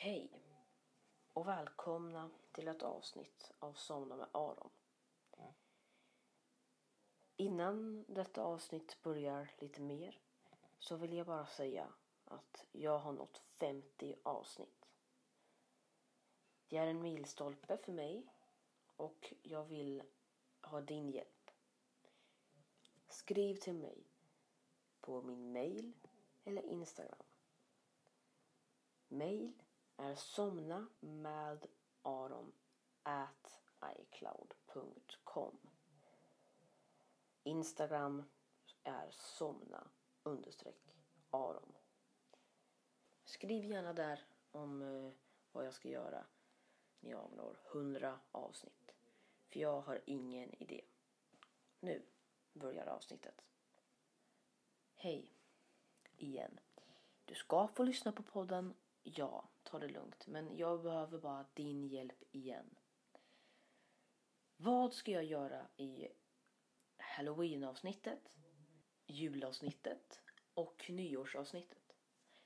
Hej och välkomna till ett avsnitt av Somna med Aron. Innan detta avsnitt börjar lite mer så vill jag bara säga att jag har nått 50 avsnitt. Det är en milstolpe för mig och jag vill ha din hjälp. Skriv till mig på min mail eller Instagram. Mail är somna med aron at icloud.com. Instagram är somna understreck aron. Skriv gärna där om eh, vad jag ska göra när jag når 100 avsnitt. För jag har ingen idé. Nu börjar avsnittet. Hej igen. Du ska få lyssna på podden. Ja, ta det lugnt. Men jag behöver bara din hjälp igen. Vad ska jag göra i Halloween-avsnittet, julavsnittet och nyårsavsnittet?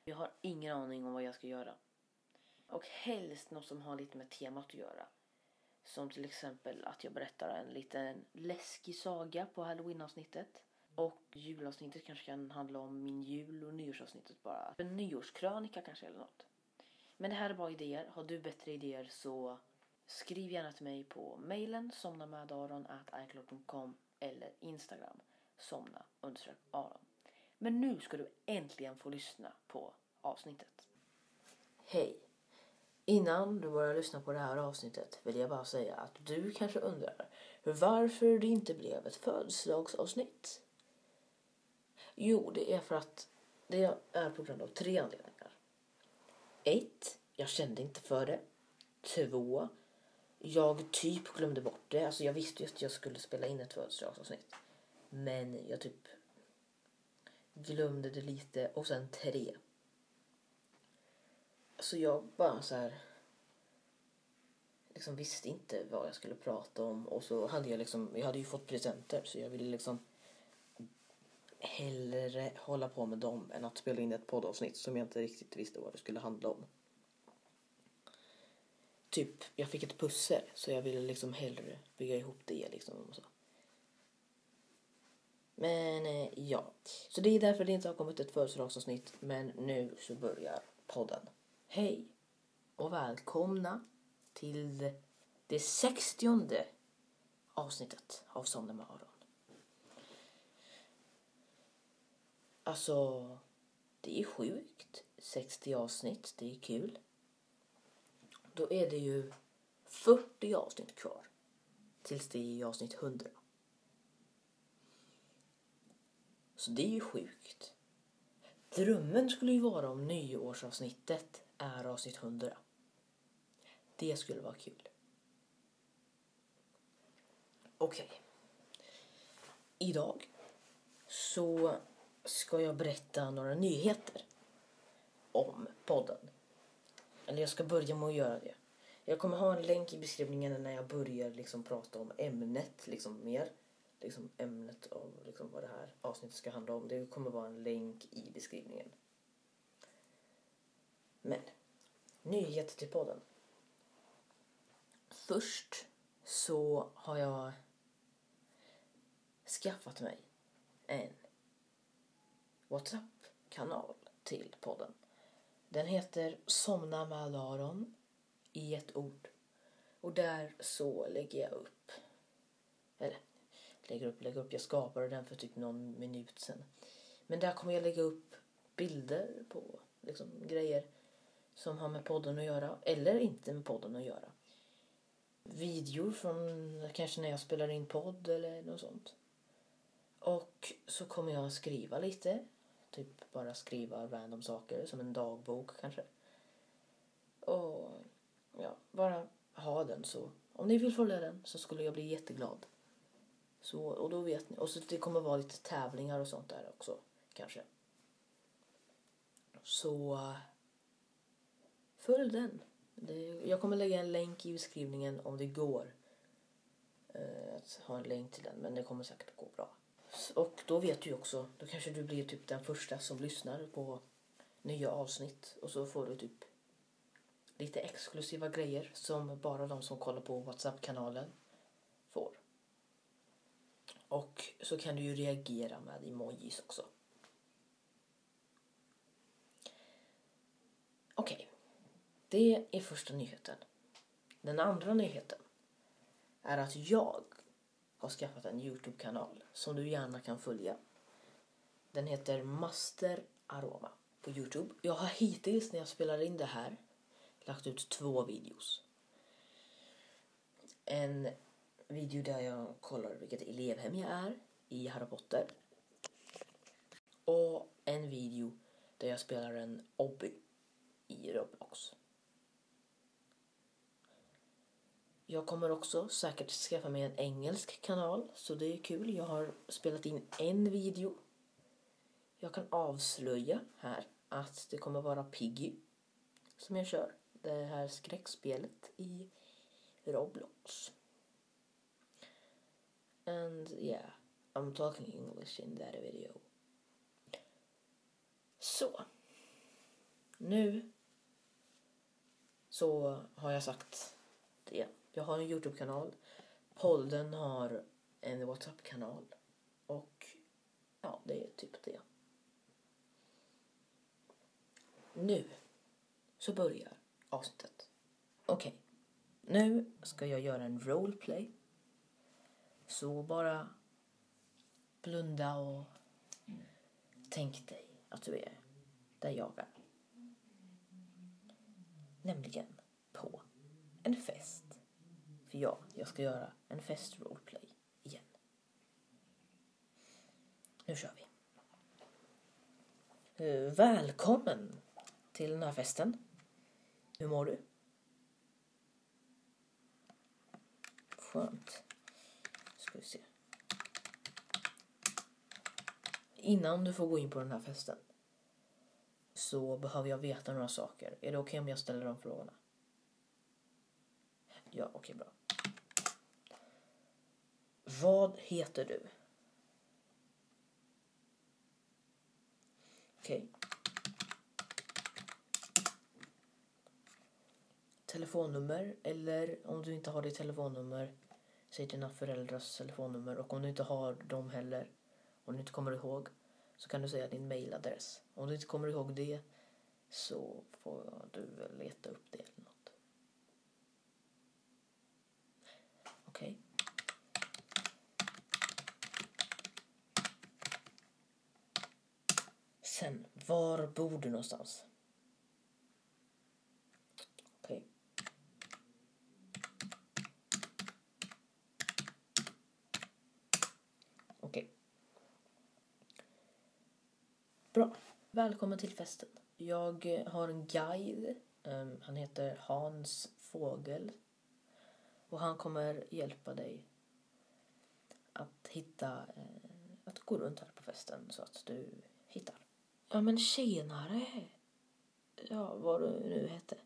Jag har ingen aning om vad jag ska göra. Och helst något som har lite med temat att göra. Som till exempel att jag berättar en liten läskig saga på halloween-avsnittet. Och julavsnittet kanske kan handla om min jul och nyårsavsnittet bara. En nyårskrönika kanske eller något. Men det här är bara idéer. Har du bättre idéer så skriv gärna till mig på mejlen somnamedaron.icloud.com eller Instagram somna aron. Men nu ska du äntligen få lyssna på avsnittet. Hej! Innan du börjar lyssna på det här avsnittet vill jag bara säga att du kanske undrar varför det inte blev ett födelsedagsavsnitt. Jo, det är för att det är på grund av tre anledningar. Ett, jag kände inte för det. Två, jag typ glömde bort det. Alltså jag visste ju att jag skulle spela in ett födelsedagsavsnitt. Men jag typ glömde det lite. Och sen tre. Så jag bara så här liksom visste inte vad jag skulle prata om och så hade jag liksom, jag hade ju fått presenter så jag ville liksom hellre hålla på med dem än att spela in ett poddavsnitt som jag inte riktigt visste vad det skulle handla om. Typ, jag fick ett pussel så jag ville liksom hellre bygga ihop det liksom. Och så. Men eh, ja, så det är därför det inte har kommit ett födelsedagsavsnitt. Men nu så börjar podden. Hej och välkomna till det sextionde avsnittet av Somna med Aron. Alltså, det är sjukt. 60 avsnitt, det är kul. Då är det ju 40 avsnitt kvar tills det är avsnitt 100. Så det är ju sjukt. Drömmen skulle ju vara om nyårsavsnittet är avsnitt 100. Det skulle vara kul. Okej. Okay. Idag så ska jag berätta några nyheter om podden. Eller jag ska börja med att göra det. Jag kommer ha en länk i beskrivningen när jag börjar liksom prata om ämnet liksom mer. Liksom ämnet av liksom vad det här avsnittet ska handla om. Det kommer vara en länk i beskrivningen. Men, nyheter till podden. Först så har jag skaffat mig en WhatsApp-kanal till podden. Den heter Somna med Aron i ett ord. Och där så lägger jag upp, eller lägger upp, lägger upp, jag skapade den för typ någon minut sedan. Men där kommer jag lägga upp bilder på liksom, grejer som har med podden att göra eller inte med podden att göra. Videor från kanske när jag spelar in podd eller något sånt. Och så kommer jag skriva lite Typ bara skriva random saker som en dagbok kanske. Och ja, bara ha den så. Om ni vill följa den så skulle jag bli jätteglad. Så, och då vet ni. Och så det kommer vara lite tävlingar och sånt där också kanske. Så följ den. Det, jag kommer lägga en länk i beskrivningen om det går. Eh, att ha en länk till den men det kommer säkert gå bra. Och då vet du också, då kanske du blir typ den första som lyssnar på nya avsnitt och så får du typ lite exklusiva grejer som bara de som kollar på Whatsapp-kanalen får. Och så kan du ju reagera med emojis också. Okej, okay. det är första nyheten. Den andra nyheten är att jag har skaffat en Youtube-kanal som du gärna kan följa. Den heter Master Aroma på Youtube. Jag har hittills när jag spelar in det här lagt ut två videos. En video där jag kollar vilket elevhem jag är i Harry Potter. Och en video där jag spelar en obby i Roblox. Jag kommer också säkert skaffa mig en engelsk kanal, så det är kul. Jag har spelat in en video. Jag kan avslöja här att det kommer vara Piggy som jag kör. Det här skräckspelet i Roblox. And yeah, I'm talking English in that video. Så. Nu så har jag sagt det. Jag har en Youtube-kanal. Polden har en WhatsApp-kanal. Och ja, det är typ det. Nu så börjar avsnittet. Okej, okay. nu ska jag göra en roleplay. Så bara blunda och tänk dig att du är där jag är. Nämligen på en fest. För ja, jag ska göra en fest roleplay igen. Nu kör vi. Eh, välkommen till den här festen. Hur mår du? Skönt. Ska vi se. Innan du får gå in på den här festen så behöver jag veta några saker. Är det okej okay om jag ställer de frågorna? Ja, okej, okay, bra. Vad heter du? Okej. Okay. Telefonnummer eller om du inte har ditt telefonnummer säg dina föräldrars telefonnummer och om du inte har dem heller om du inte kommer ihåg så kan du säga din mailadress. Om du inte kommer ihåg det så får du väl leta upp det eller något. Okej. Okay. Sen, var bor du någonstans? Okej. Okay. Okej. Okay. Bra. Välkommen till festen. Jag har en guide. Um, han heter Hans Fågel. Och han kommer hjälpa dig att hitta, eh, att gå runt här på festen så att du hittar. Ja men tjenare. Ja, vad du nu hette.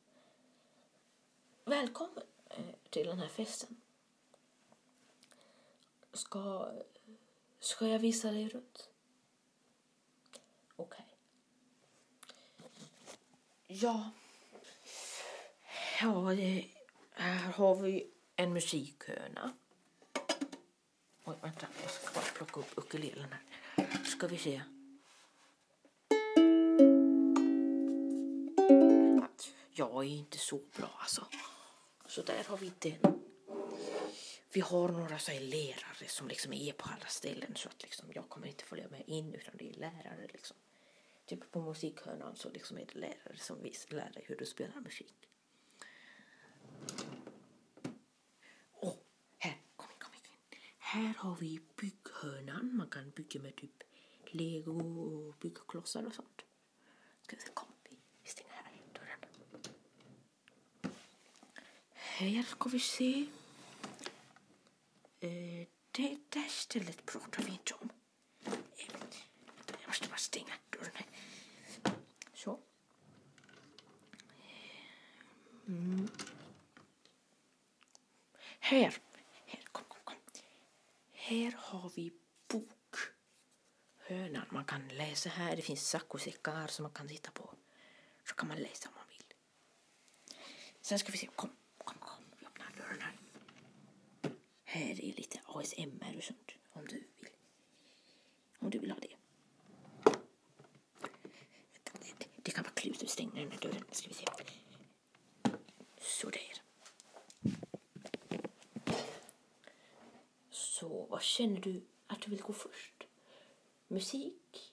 Välkommen eh, till den här festen. Ska, ska jag visa dig runt? Okej. Okay. Ja. Ja, det, här har vi en musikhörna. Oj, vänta. Jag ska bara plocka upp ukulelen här. Ska vi se. Jag är inte så bra alltså. Så där har vi den. Vi har några så här lärare som liksom är på alla ställen så att liksom jag kommer inte följa med in utan det är lärare liksom. Typ på musikhörnan så liksom är det lärare som visar lär dig hur du spelar musik. Åh, oh, här, kom in, kom in. Här har vi bygghörnan. Man kan bygga med typ lego och byggklossar och sånt. Ska vi se, kom, vi, vi stänger här dörren. Här ska vi se. Eh, det där stället pratar vi inte om. Eh, jag måste bara stänga dörren här. Så. Mm. Här, här, kom, kom, kom. Här har vi bokhörnan. Man kan läsa här. Det finns saccosäckar som man kan titta på. Så kan man läsa om man vill. Sen ska vi se. Kom, kom, kom. Vi öppnar dörren här. Här är lite ASMR och sånt. Om du vill. Om du vill ha det. Det, kan vara klurigt att stänga den här dörren. Ska vi se. Sådär. Så vad känner du att du vill gå först? Musik?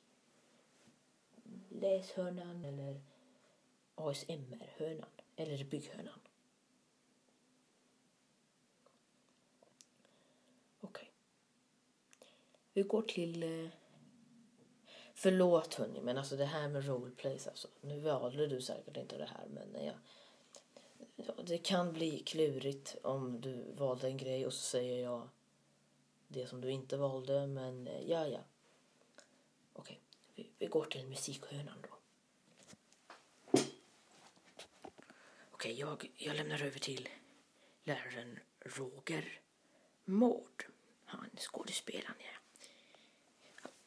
Läshörnan eller ASMR-hörnan? Eller bygghörnan? Okej. Vi går till... eh, Förlåt hörni, men alltså det här med roleplays alltså. Nu valde du säkert inte det här men eh, jag... Ja, det kan bli klurigt om du valde en grej och så säger jag det som du inte valde men eh, ja ja. Okej, vi, vi går till musikhörnan då. Okej, jag, jag lämnar över till läraren Roger Mård. Han skådespelaren ja.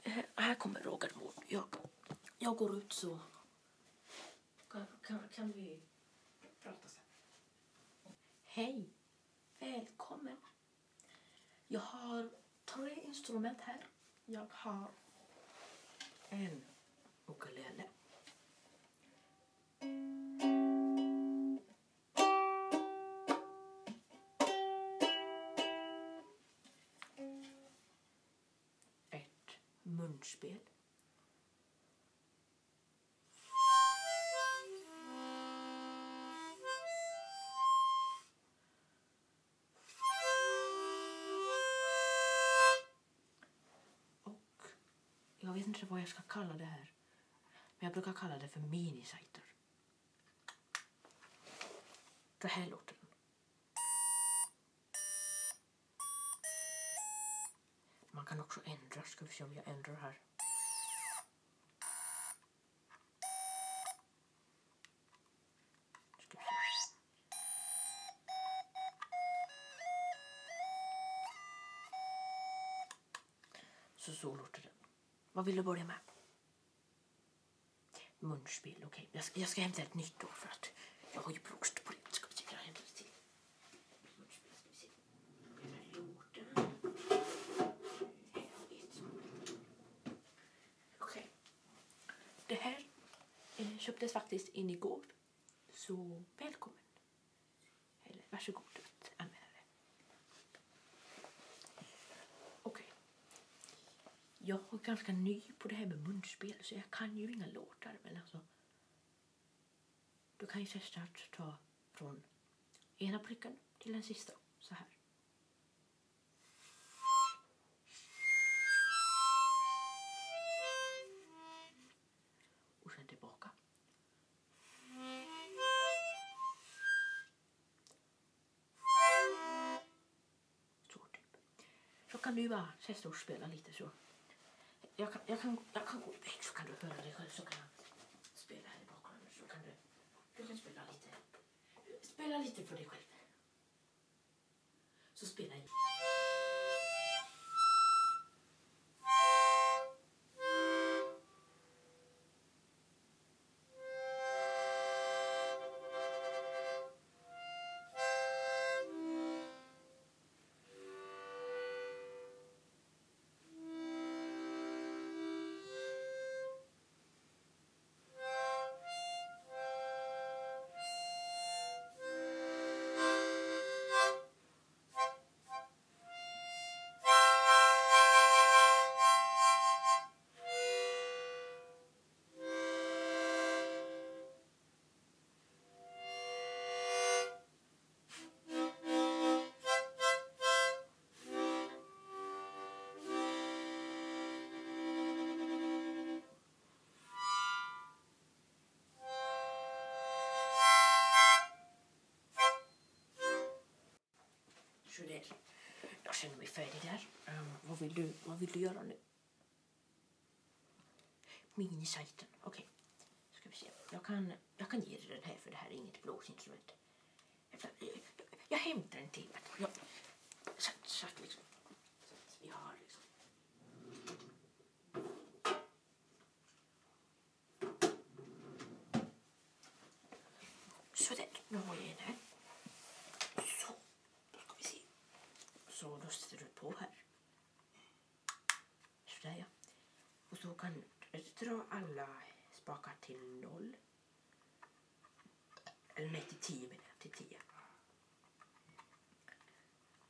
Här, kommer Roger Mård. Jag, jag går ut så kan, kan, kan vi prata sen. Hej, välkommen. Jag har tre instrument här. Jag har en ukulele. Munspel. Och jag vet inte vad jag ska kalla det här. Men jag brukar kalla det för minisajter. Så här låter den. Man kan också ändra. Ska vi se om jag ändrar här. Så så låter det. Vad vill du börja med? Munspel, okej. Jag, ska, jag ska hämta ett nytt då för att jag har ju blåst på det. Ska vi se, jag hämtar ett till. Munspel, ska vi se. Den här låten. Här har vi ett. Okej. Det här eh, köptes faktiskt in igår. Så välkommen. Eller varsågod att använda det. Okej. Jag är ganska ny på det här med munspel så jag kan ju inga låtar. Men alltså, du kan ju testa att ta från ena pricken till den sista. Så här. Ju bara testa och spela lite så. Jag kan, jag, kan, jag kan gå iväg så kan du höra dig själv så kan jag spela här i bakgrunden så kan du, du kan spela lite. Spela lite för dig själv. Så spela vad, vill du, vad vill du göra nu? Minisajten. Okej. Ska vi se. Jag kan, jag kan ge dig den här för det här är inget blåsinstrument. Jag, jag hämtar en till. Jag, så, så liksom. Så att vi har liksom. Sådär, nu har jag en här. Så, då ska vi se. Så då sätter du på här. Sådär ja. Och så kan du dra alla spakar till noll. Eller nej, till tio menar jag. Till tio.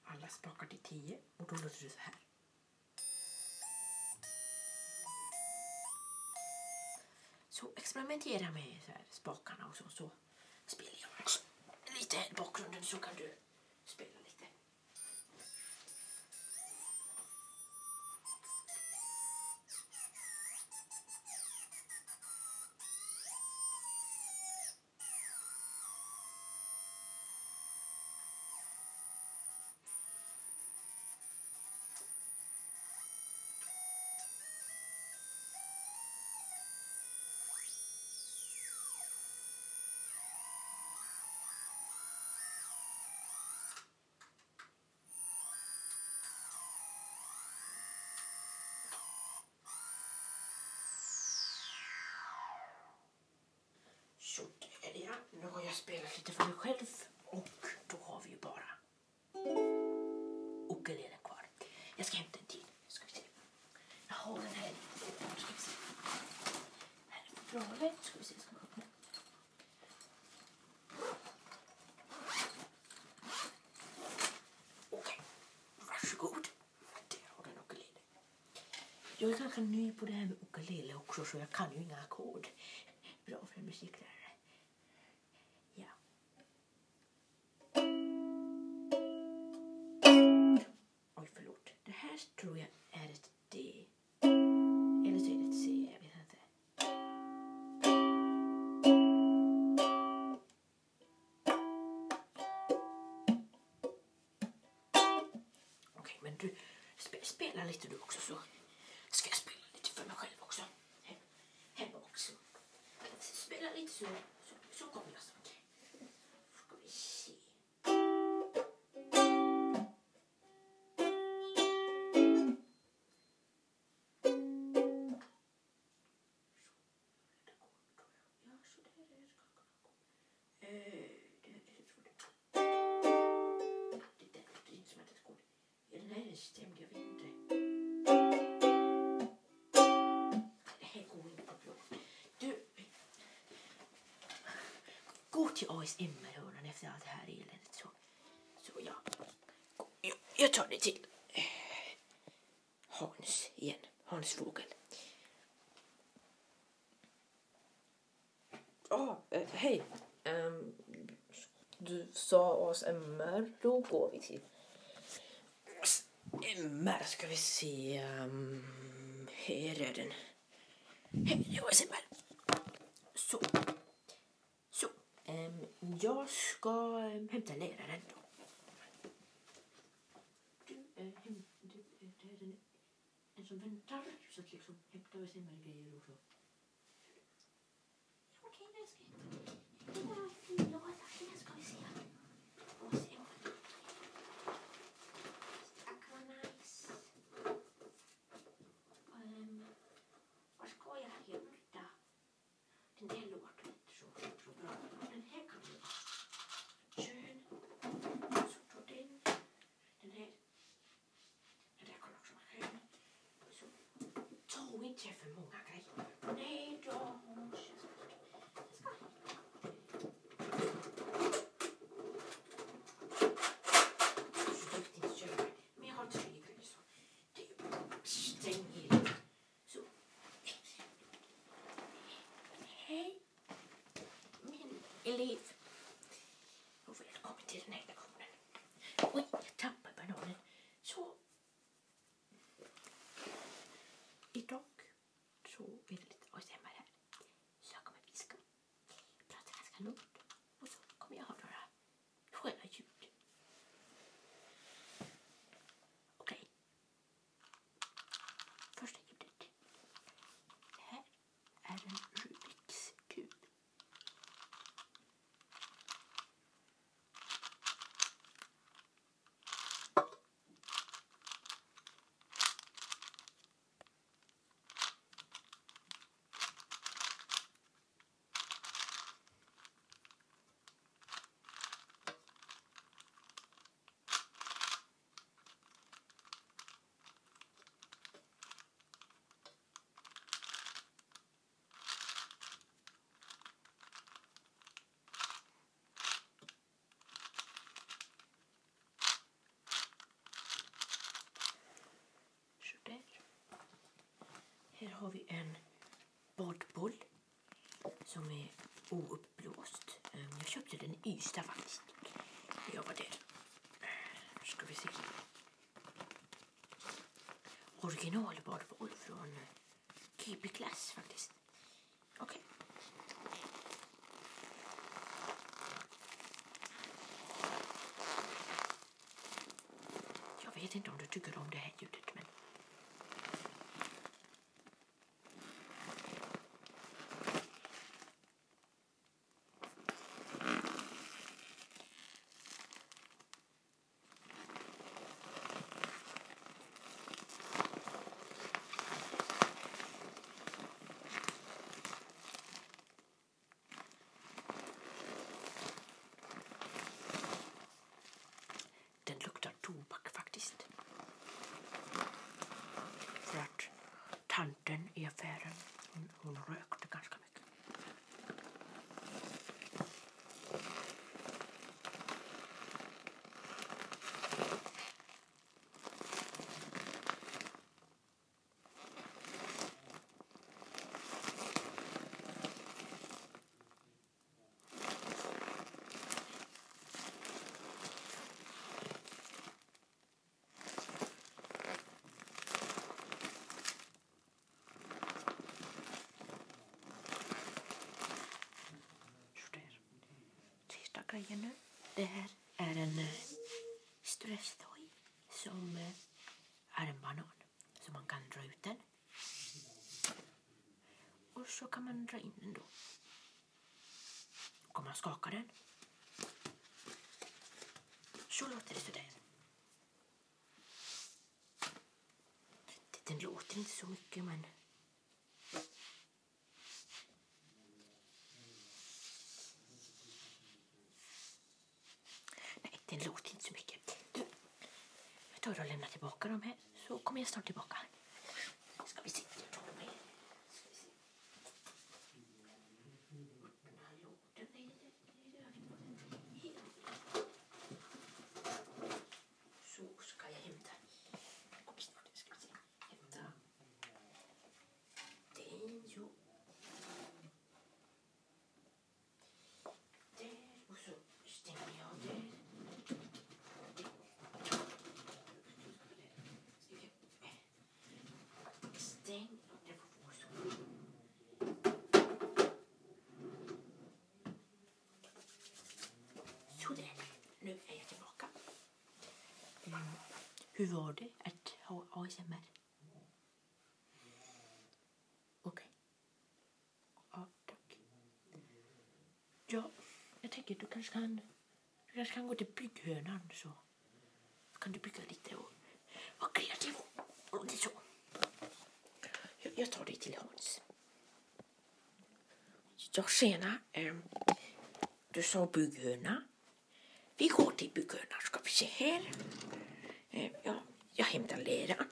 Alla spakar till tio och då låter det så här. Så experimentera med så här spakarna och så. Så spelar jag också lite i bakgrunden så kan du jag spelat lite för mig själv och då har vi ju bara ukulelen kvar. Jag ska hämta en till. Ska vi se. Jag har den här. Ska vi se. Här är fodralet. Ska vi se. Ska vi öppna. Okej, varsågod. Där har du en ukulele. Jag är ganska ny på det här med ukulele också så jag kan ju inga ackord. Bra för en musiklärare. Gå till ASMR-hörnan efter allt det här eländet. Så, så ja. jag, jag tar det till Hans igen. Hans Fågel. Ja, eh, hej. Um, du sa ASMR. Då går vi till ASMR. Ska vi se. Um, här är den. Hej, AIs ASMR. Så. Så. ehm, jag hämta ner hämta då. Du, hem, du, det är en, en som väntar. Så att liksom hämta sina grejer. och så. Inte för många grejer. Nej då. Jag har vi en badboll som är ouppblåst. Ehm, jag köpte den i Ystad faktiskt. Jag var där. Nu ska vi se. Original badboll från GP Class faktiskt. Okej. Okay. Jag vet inte om du tycker om det här ljudet men tanten i affären, hon, hon rökte ganska mycket. Sådär. Sista grejen nu. Det här är en eh, stresstoy som är en banan. Så man kan dra ut den. Och så kan man dra in den då. Och man skaka den. Så låter det sådär. Den låter inte så mycket men Nej, den låter inte så mycket. Du, jag tar och lämnar här så kommer jag snart tillbaka. Ska vi se. Jag tar dem här. Ska vi se. Öppna lådan. Nej, det- det rör vi på den. Helt. Så ska jag hämta. Kom snart. Ska vi se. Hämta. Den, så. Där och så stänger jag där. Stäng. Det får vara så. Sådär. Nu är jag tillbaka. Mm. Hur var det att ha ASMR? Okej. Ja, tack. Ja, jag tänker du kanske kan, du kanske kan gå till bygghönan så kan du bygga lite och vara kreativ och, och det så. Jag, jag tar dig till Hans. Ja, tjena. Ehm, du sa bygghöna. Vi går till bygghönan ska vi eh, se här. Ja, jag hämtar leran.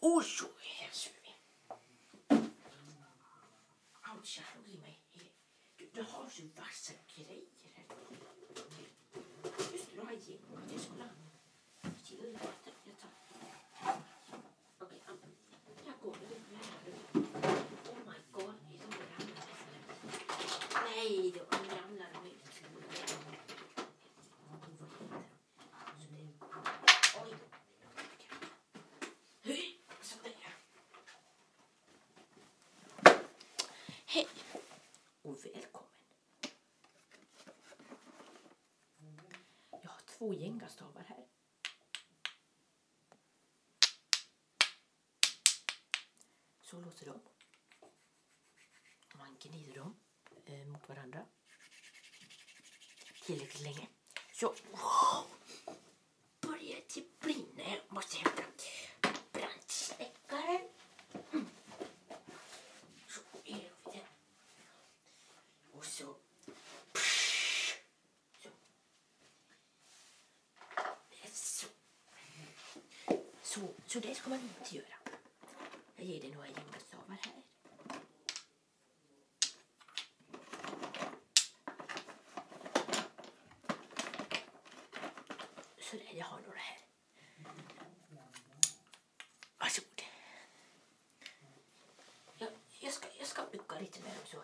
Och så här ser vi. Ouch, jag slog i mig. Du, du har så vassa grejer här. Just det, du har gängat. Jag skulle gilla. Jag tar. Okej, um, jag går. Oh my god. Nej, då ramlar ut. Oj. Hej, sådär. Hej och välkommen. Jag har två gängastavar här. Så låter de. Man gnider dem eh, mot varandra tillräckligt länge. Så wow, börjar det brinna. Jag måste hämta brandsläckaren. Mm. Så är vi den. Och så... Så. Så. Så, det ska man inte göra. Jag ger dig några gängastavar här. Så där, jag har några här. Varsågod. Jag, jag, ska, jag ska bygga lite med dem så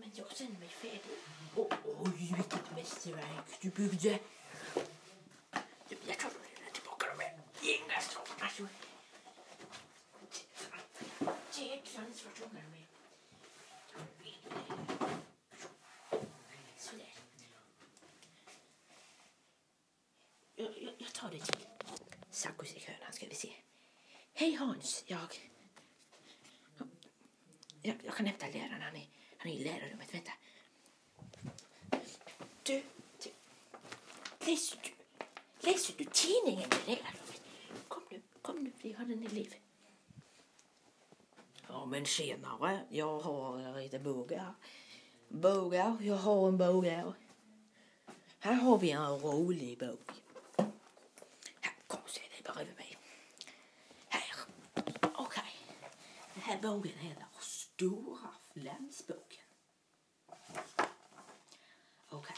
men jag känner mig färdig. Oh, oj, vilket mästerverk du byggde. Jag tar tillbaka de här inga stråna. Så. Det är ett ansvarsfråga de är. Sådär. Jag, jag, jag tar det till saccosektören ska vi se. Hej Hans, jag... Jag, jag kan hämta läraren, han är, han är i lärarrummet. Vänta. Du, du. Läser du, läser du tidningen i lärarrummet? Kom nu, kom nu, vi har en elev. Ja, men senare. Jag har lite bågar. Bågar, jag har en båge. Här har vi en rolig bok. Här, kom och sätt dig bredvid mig. Här. Okej. Den här bågen heter Stora flamsboken. Okej,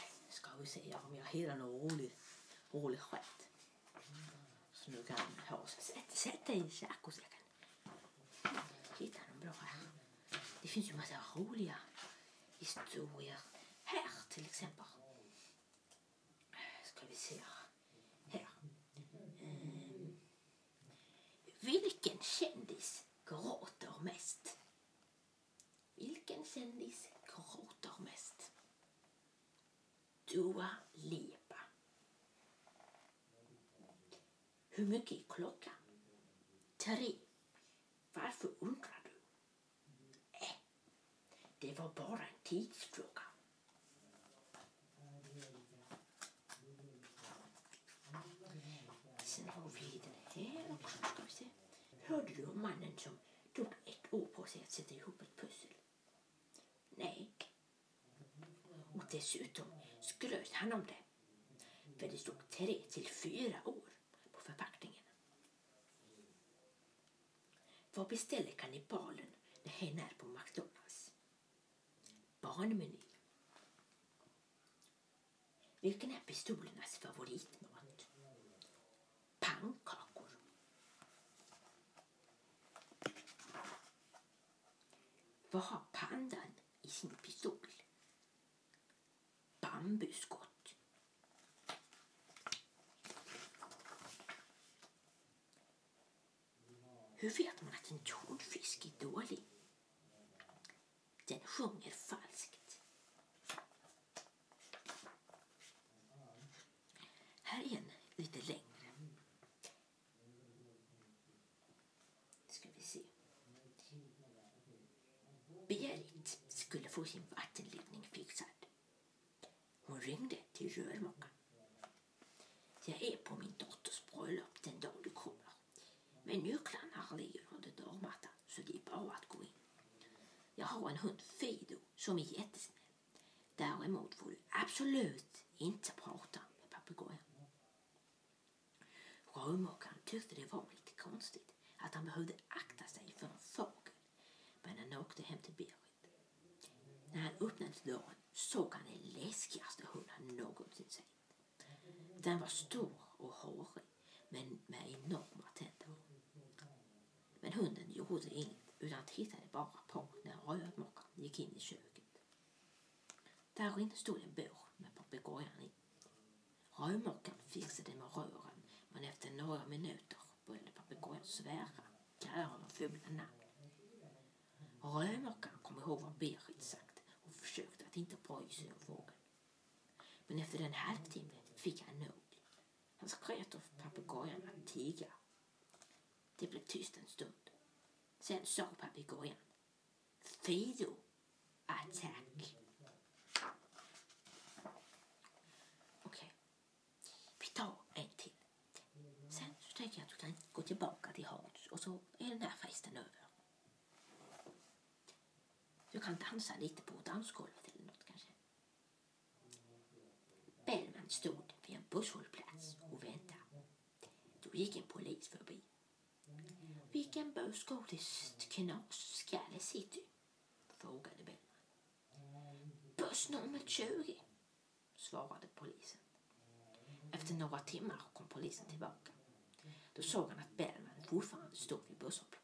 ska vi se om jag hittar något roligt, roligt skämt? Så nu kan ha. Sätt, sätt dig i kan Hitta någon bra här. Det finns ju massa roliga historier. Här till exempel. Ska vi se. Här. Um, Vilken kändis gråter mest? Vilken kändis gråter? Dua Lipa. Hur mycket är klockan? Tre. Varför undrar du? Äh, det var bara en tidsfråga. Sen har vi den här också. Ska vi se. Hörde du om mannen som tog ett år på sig att sätta ihop ett pussel? Nej. Och dessutom skröt han om det. För det stod tre till fyra år på förpackningen. Vad beställer kannibalen när hen är på McDonalds? Barnmeny. Vilken är pistolernas favoritmat? Pannkakor. Vad har pandan i sin pistol? Bambuskott. Hur vet man att en tonfisk är dålig? Den sjunger falskt. Här är en lite längre. Ska vi se. Berit skulle få sin vattenledning fixad. Hon ringde rörmokaren. Jag är på min dotters bröllop den dag du kommer. Men nycklarna ligger under dörrmattan så det är bara att gå in. Jag har en hund, Fido, som är jättesnäll. Däremot får du absolut inte prata med papegojan. Rörmokaren tyckte det var lite konstigt att han behövde akta sig för en fågel. Men han åkte hem till Berit. När han öppnade dörren såg han den läskigaste hunden någonsin sett. Den var stor och hårig men med enorma tänder. Men hunden gjorde inget utan tittade bara på när rörmokaren gick in i köket. Där inne stod en bur med papegojan i. Rörmokaren fixade med rören men efter några minuter började papegojan svära, kalla honom fula namn. Rörmokaren kom ihåg vad Berit sagt försökte att inte bry sig om fågeln. Men efter en halvtimme fick han nog. Han skrek åt papegojan att tiga. Det blev tyst en stund. Sen sa papegojan Fido, attack. Okej, vi tar en till. Sen så tänker jag att du kan gå tillbaka till Hans och så är den här festen över. Du kan dansa lite på dansgolvet eller något kanske. Bellman stod vid en busshållplats och väntade. Då gick en polis förbi. Vilken buss går till Knasskalle city? frågade Bellman. Buss nummer 20, svarade polisen. Efter några timmar kom polisen tillbaka. Då såg han att Bellman fortfarande stod vid busshållplatsen.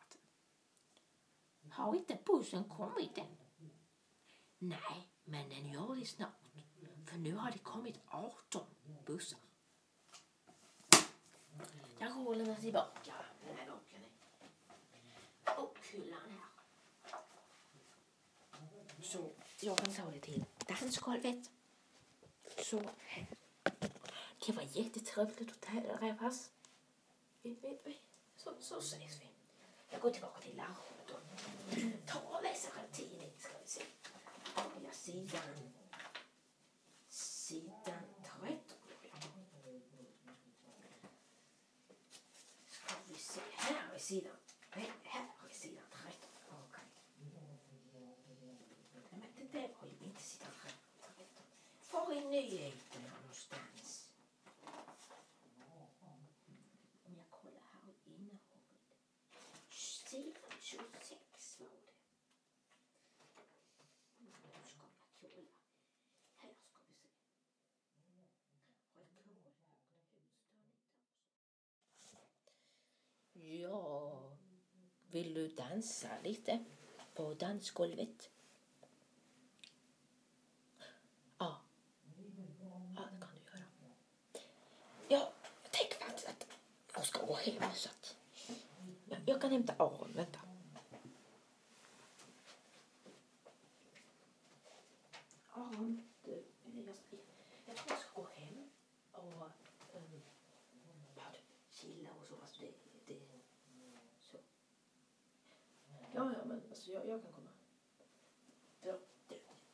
Har inte bussen kommit än? Nej, men den gör det snart. För nu har det kommit 18 bussar. Jag håller mig tillbaka. Den här boken. Och hyllan här. Så jag kan ta det till Dansgolvet. så här. Det var jättetrevligt att träffas. Vi, vi, vi. Så, så ses vi. Jag går tillbaka till larmet Ta och läser en tidning ska vi se. Ja, sidan, sidan 13 tror jag. Ska vi se. Här är sidan. Nej, här är sidan 13. Okej. Nej, men det där var ju inte sidan 13. Var är nyheterna någonstans? Om jag kollar här innehållet. Sidan 26 var det. Nu ska jag kolla. Här ska vi se. Har jag kollat på Ja, vill du dansa lite på dansgolvet? Ja. Ja, det kan du göra. Ja, jag tänker faktiskt att jag ska gå hem så att jag, jag kan hämta Aron. Vänta. Aron, du, jag, jag tror jag ska gå hem och um, ja, chilla och så. Alltså det, det, så. Ja, ja, men alltså, jag, jag kan komma. Du,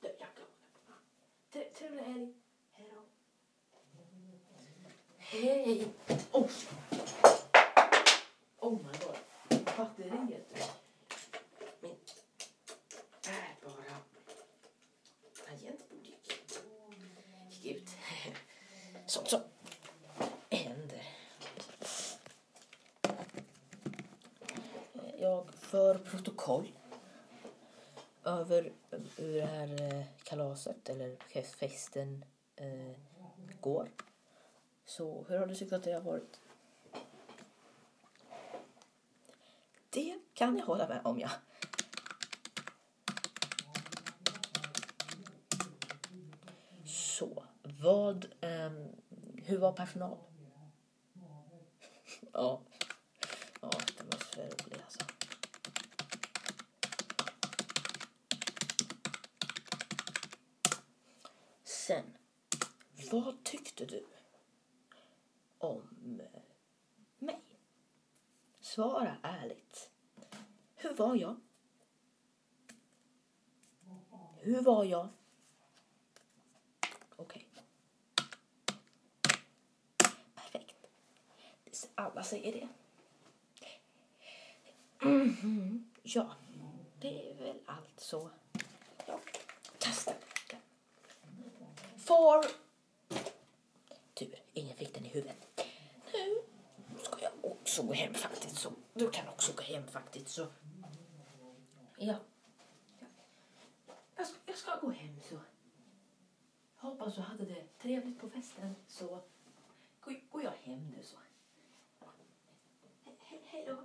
du, jag Tre- Trevlig helg. Hej då. Hej! Oh! Oh my god. Batteriet. Min är bara tangentbord gick gick ut. Sånt som händer. Jag för protokoll över hur det här eh, kalaset eller festen eh, går. Så hur har du tyckt att det har varit? Det kan jag hålla med om, ja. Så, vad... Eh, hur var personal? Ja, det var så roligt alltså. Sen, vad tyckte du om eh, mig? Svara ärligt. Hur var jag? Hur var jag? Okej. Perfekt. Alla säger det. Mhm. Ja, det är väl allt så. Jag kastar den. Får tur, ingen fick den i huvudet. Nu ska jag också gå hem faktiskt. Så du kan också gå hem faktiskt. Så. Ja. Jag ska, jag ska gå hem så. Hoppas du hade det trevligt på festen så går, går jag hem nu så. He, he, hej då.